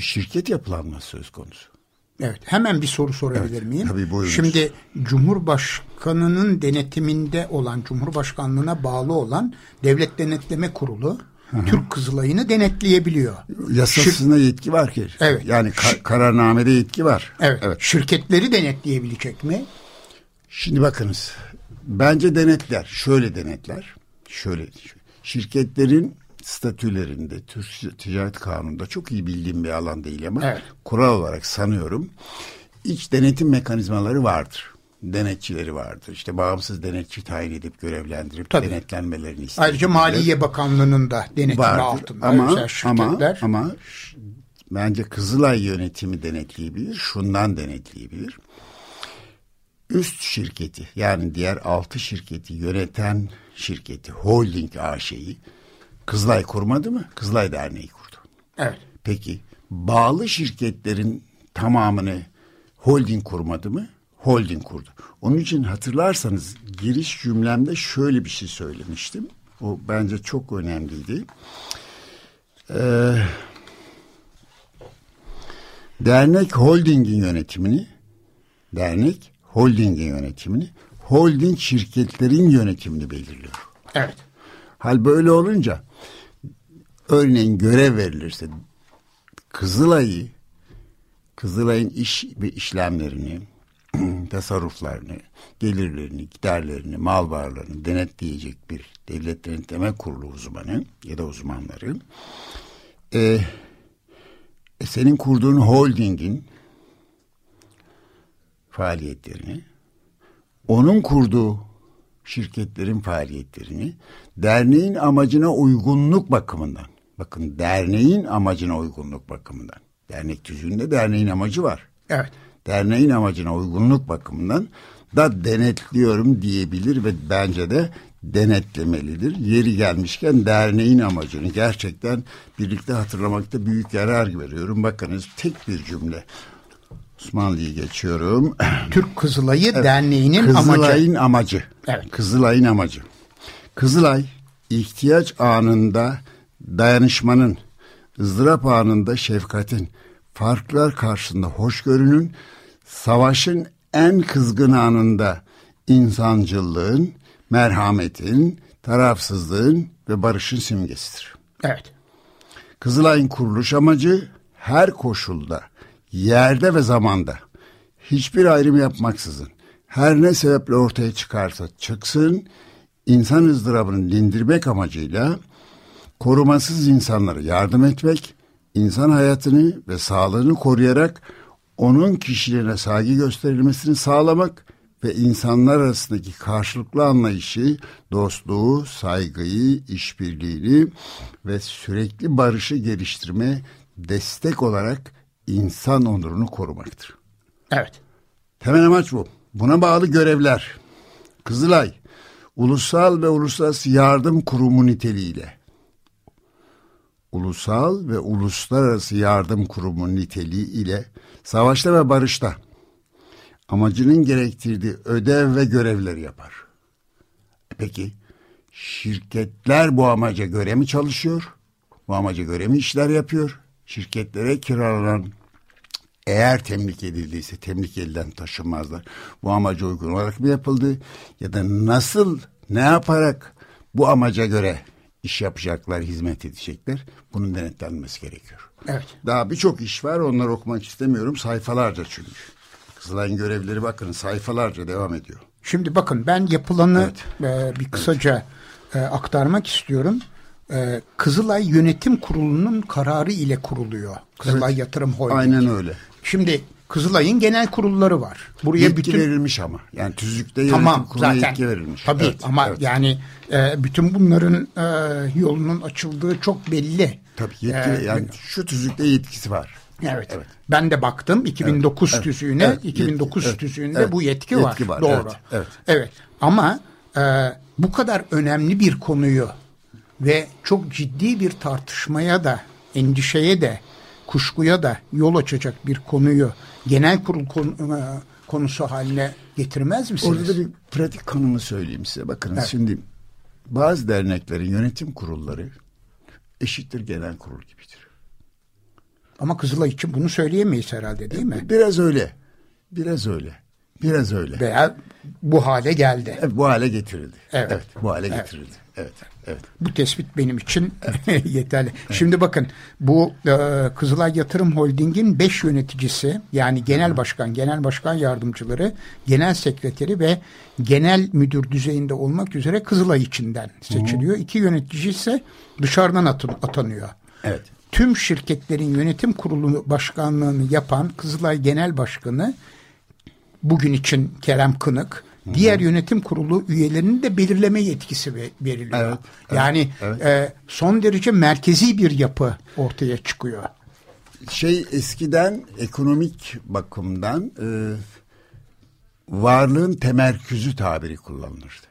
şirket yapılanması söz konusu. Evet hemen bir soru sorabilir evet, miyim? Tabii buyurunuz. Şimdi Cumhurbaşkanı'nın denetiminde olan Cumhurbaşkanlığına bağlı olan Devlet Denetleme Kurulu Hı-hı. Türk Kızılay'ını denetleyebiliyor. Yasasına Şir- yetki var ki. Evet. Yani ka- kararnamede yetki var. Evet. evet. Şirketleri denetleyebilecek mi? Şimdi bakınız. Bence denetler. Şöyle denetler. Şöyle. Şirketlerin statülerinde, Türk Ticaret Kanunu'nda çok iyi bildiğim bir alan değil ama evet. kural olarak sanıyorum iç denetim mekanizmaları vardır. Denetçileri vardır. İşte bağımsız denetçi tayin edip görevlendirip Tabii. denetlenmelerini ister. Ayrıca Maliye Bakanlığı'nın da denetimi vardır. altında ama, şirketler. Ama, ama bence Kızılay yönetimi denetleyebilir. Şundan denetleyebilir. Üst şirketi yani diğer altı şirketi yöneten şirketi holding AŞ'yi Kızılay kurmadı mı? Kızılay Derneği kurdu. Evet. Peki bağlı şirketlerin tamamını holding kurmadı mı? Holding kurdu. Onun için hatırlarsanız giriş cümlemde şöyle bir şey söylemiştim. O bence çok önemliydi. Ee, dernek holdingin yönetimini dernek holdingin yönetimini holding şirketlerin yönetimini belirliyor. Evet. Hal böyle olunca örneğin görev verilirse Kızılay'ı Kızılay'ın iş ve işlemlerini tasarruflarını, gelirlerini, giderlerini, mal varlığını denetleyecek bir devlet denetleme kurulu uzmanı ya da uzmanları e, e, senin kurduğun holdingin faaliyetlerini onun kurduğu şirketlerin faaliyetlerini derneğin amacına uygunluk bakımından bakın derneğin amacına uygunluk bakımından dernek tüzüğünde derneğin amacı var. Evet. Derneğin amacına uygunluk bakımından da denetliyorum diyebilir ve bence de denetlemelidir. Yeri gelmişken derneğin amacını gerçekten birlikte hatırlamakta büyük yarar veriyorum. Bakınız tek bir cümle Osmanlı'yı geçiyorum. Türk Kızılayı evet. Derneği'nin Kızılay'ın amacı. amacı. Evet. Kızılay'ın amacı. Kızılay ihtiyaç anında dayanışmanın, ızdırap anında şefkatin, farklar karşısında hoşgörünün, savaşın en kızgın anında insancılığın, merhametin, tarafsızlığın ve barışın simgesidir. Evet. Kızılay'ın kuruluş amacı her koşulda, yerde ve zamanda. Hiçbir ayrım yapmaksızın. Her ne sebeple ortaya çıkarsa çıksın insan ızdırabını dindirmek amacıyla korumasız insanlara yardım etmek, insan hayatını ve sağlığını koruyarak onun kişiliğine saygı gösterilmesini sağlamak ve insanlar arasındaki karşılıklı anlayışı, dostluğu, saygıyı, işbirliğini ve sürekli barışı geliştirme destek olarak insan onurunu korumaktır. Evet. Temel amaç bu. Buna bağlı görevler. Kızılay, ulusal ve uluslararası yardım kurumu niteliğiyle ulusal ve uluslararası yardım kurumu niteliği ile savaşta ve barışta amacının gerektirdiği ödev ve görevleri yapar. E peki şirketler bu amaca göre mi çalışıyor? Bu amaca göre mi işler yapıyor? Şirketlere kiralanan eğer temlik edildiyse temlik elden taşınmazlar. Bu amaca uygun olarak mı yapıldı? Ya da nasıl, ne yaparak bu amaca göre iş yapacaklar, hizmet edecekler? Bunun denetlenmesi gerekiyor. Evet. Daha birçok iş var. Onları okumak istemiyorum. Sayfalarca çünkü. Kızılay'ın görevleri bakın sayfalarca devam ediyor. Şimdi bakın ben yapılanı evet. e, bir kısaca evet. e, aktarmak istiyorum. E, Kızılay Yönetim Kurulu'nun kararı ile kuruluyor. Kızılay evet. Yatırım Holding. Aynen öyle. Şimdi Kızılay'ın genel kurulları var. Buraya yetki bütün verilmiş ama. Yani tüzükte yönetim tamam, kuruluna zaten, yetki verilmiş. Tabii evet, ama evet. yani e, bütün bunların e, yolunun açıldığı çok belli. Tabii yetki ee, yani şu tüzükte yetkisi var. Evet. evet. Ben de baktım 2009 evet. tüzüğüne. Evet. 2009 yetki, tüzüğünde evet. bu yetki, yetki var. var. Doğru. Evet. Evet. evet. Ama e, bu kadar önemli bir konuyu ve çok ciddi bir tartışmaya da endişeye de kuşkuya da yol açacak bir konuyu genel kurul konu, e, konusu haline getirmez misiniz? Orada da bir pratik konumu söyleyeyim size. Bakın evet. şimdi bazı derneklerin yönetim kurulları eşittir genel kurul gibidir. Ama Kızılay için bunu söyleyemeyiz herhalde değil mi? Biraz öyle. Biraz öyle. Biraz öyle. Veya bu hale geldi. Evet, bu hale getirildi. Evet. evet bu hale evet. getirildi. Evet. Evet. Bu tespit benim için evet. yeterli. Evet. Şimdi bakın bu e, Kızılay Yatırım Holding'in beş yöneticisi yani genel başkan, genel başkan yardımcıları, genel sekreteri ve genel müdür düzeyinde olmak üzere Kızılay içinden seçiliyor. Hı. İki yönetici ise dışarıdan atanıyor. Evet. Tüm şirketlerin yönetim kurulu başkanlığını yapan Kızılay Genel Başkanı bugün için Kerem Kınık diğer yönetim kurulu üyelerinin de belirleme yetkisi veriliyor. Evet, yani evet. E, son derece merkezi bir yapı ortaya çıkıyor. Şey eskiden ekonomik bakımdan e, varlığın temerküzü tabiri kullanılırdı.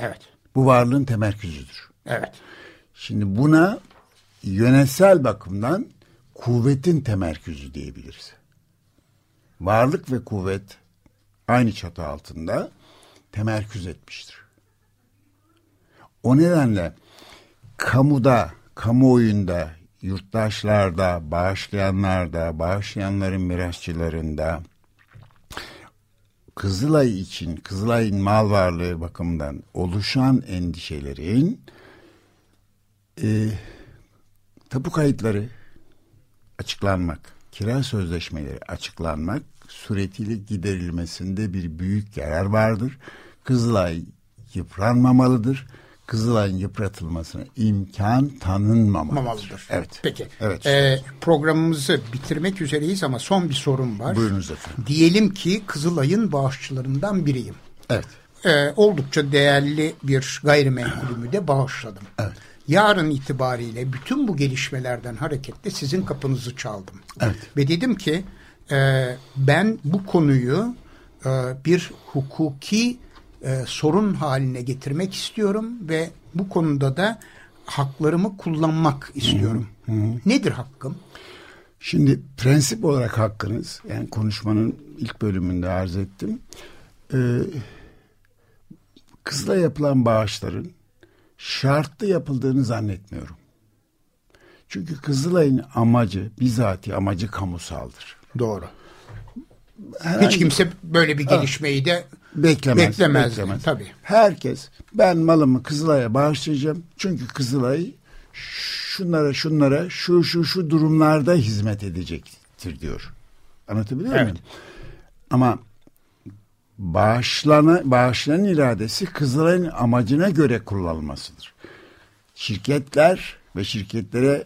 Evet. Bu varlığın temerküzüdür. Evet. Şimdi buna yönetsel bakımdan kuvvetin temerküzü diyebiliriz. Varlık ve kuvvet aynı çatı altında temerküz etmiştir. O nedenle kamuda, kamuoyunda, yurttaşlarda, bağışlayanlarda, bağışlayanların mirasçılarında Kızılay için, Kızılay'ın mal varlığı bakımından oluşan endişelerin e, tapu kayıtları açıklanmak, kira sözleşmeleri açıklanmak suretiyle giderilmesinde bir büyük yarar vardır. Kızılay yıpranmamalıdır. Kızılay'ın yıpratılmasına imkan tanınmamalıdır. Mamalıdır. Evet. Peki. Evet. Ee, programımızı bitirmek üzereyiz ama son bir sorum var. Buyurunuz efendim. Diyelim ki Kızılay'ın bağışçılarından biriyim. Evet. Ee, oldukça değerli bir gayrimenkulümü de bağışladım. Evet. Yarın itibariyle bütün bu gelişmelerden hareketle sizin kapınızı çaldım. Evet. Ve dedim ki e, ben bu konuyu e, bir hukuki e, sorun haline getirmek istiyorum ve bu konuda da haklarımı kullanmak istiyorum. Hı hı. Nedir hakkım? Şimdi prensip olarak hakkınız, yani konuşmanın ilk bölümünde arz ettim. Ee, kızla yapılan bağışların şartlı yapıldığını zannetmiyorum. Çünkü Kızılay'ın amacı, bizatihi amacı kamusaldır. Doğru. Herhangi, Hiç kimse böyle bir gelişmeyi de beklemez, beklemez. beklemez. Tabii. Herkes ben malımı Kızılay'a bağışlayacağım. Çünkü Kızılay şunlara şunlara şu şu şu durumlarda hizmet edecektir diyor. Anlatabiliyor Evet. muyum? Ama bağışlana, bağışlanan iradesi Kızılay'ın amacına göre kullanılmasıdır. Şirketler ve şirketlere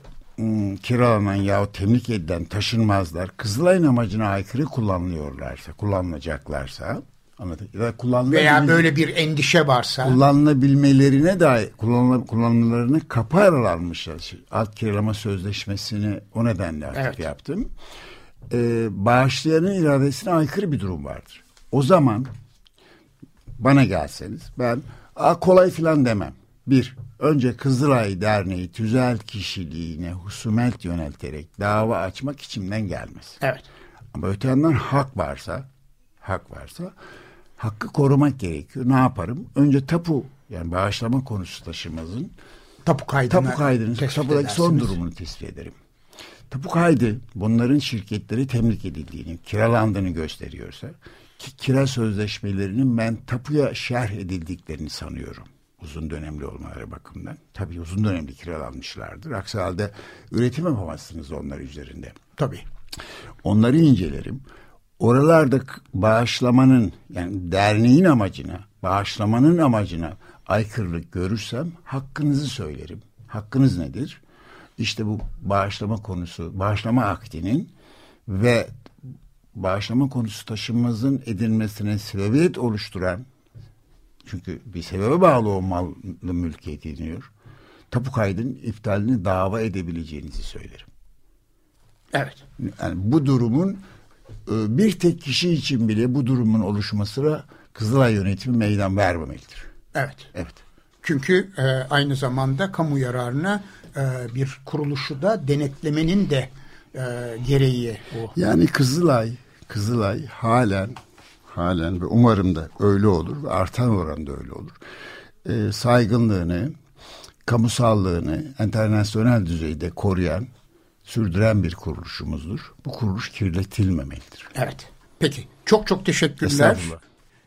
kiralanan yahut temlik edilen taşınmazlar Kızılay'ın amacına aykırı kullanılıyorlarsa, kullanılacaklarsa anladın? Ya da Veya böyle bir endişe varsa kullanılabilmelerine dair kullanıla, kullanımlarını kapı aralanmışlar. Alt kiralama sözleşmesini o nedenle artık Evet. yaptım. Ee, bağışlayanın iradesine aykırı bir durum vardır. O zaman bana gelseniz ben A, kolay filan demem. Bir, önce Kızılay Derneği tüzel kişiliğine husumet yönelterek dava açmak içimden gelmez. evet. Ama öte yandan hak varsa, hak varsa hakkı korumak gerekiyor. Ne yaparım? Önce tapu yani bağışlama konusu taşımazın Tapu kaydını tapu kaydının tespit tapudaki son durumunu tespit ederim. Tapu kaydı bunların şirketleri temlik edildiğini, kiralandığını gösteriyorsa ki kira sözleşmelerinin ben tapuya şerh edildiklerini sanıyorum. Uzun dönemli olmaları bakımından. Tabii uzun dönemli kiralanmışlardır. Aksi halde üretim yapamazsınız onlar üzerinde. Tabii. Onları incelerim. Oralarda bağışlamanın yani derneğin amacına, bağışlamanın amacına aykırılık görürsem hakkınızı söylerim. Hakkınız nedir? İşte bu bağışlama konusu, bağışlama akdinin ve bağışlama konusu taşınmazın edilmesine sebebiyet oluşturan çünkü bir sebebe bağlı o mallı mülkiyet ediniyor. Tapu kaydının iptalini dava edebileceğinizi söylerim. Evet. Yani bu durumun e, bir tek kişi için bile bu durumun oluşmasına Kızılay yönetimi meydan vermemelidir. Evet. Evet. Çünkü e, aynı zamanda kamu yararına e, bir kuruluşu da denetlemenin de e, gereği bu. Yani Kızılay, Kızılay halen halen ve umarım da öyle olur ve artan oranda öyle olur. E, saygınlığını, kamusallığını internasyonel düzeyde koruyan, sürdüren bir kuruluşumuzdur. Bu kuruluş kirletilmemelidir. Evet. Peki. Çok çok teşekkürler. Estağfurullah.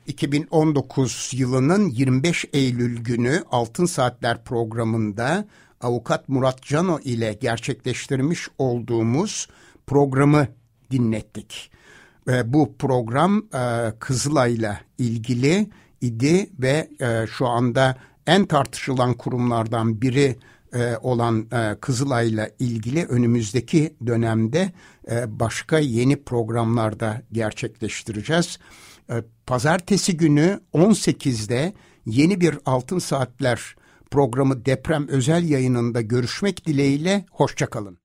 2019 yılının 25 Eylül günü Altın Saatler programında avukat Murat Cano ile gerçekleştirmiş olduğumuz programı dinlettik. Ve bu program e, Kızılay'la ilgili idi ve e, şu anda en tartışılan kurumlardan biri e, olan e, Kızılay'la ilgili önümüzdeki dönemde e, başka yeni programlarda gerçekleştireceğiz. E, Pazartesi günü 18'de yeni bir Altın Saatler programı deprem özel yayınında görüşmek dileğiyle hoşçakalın.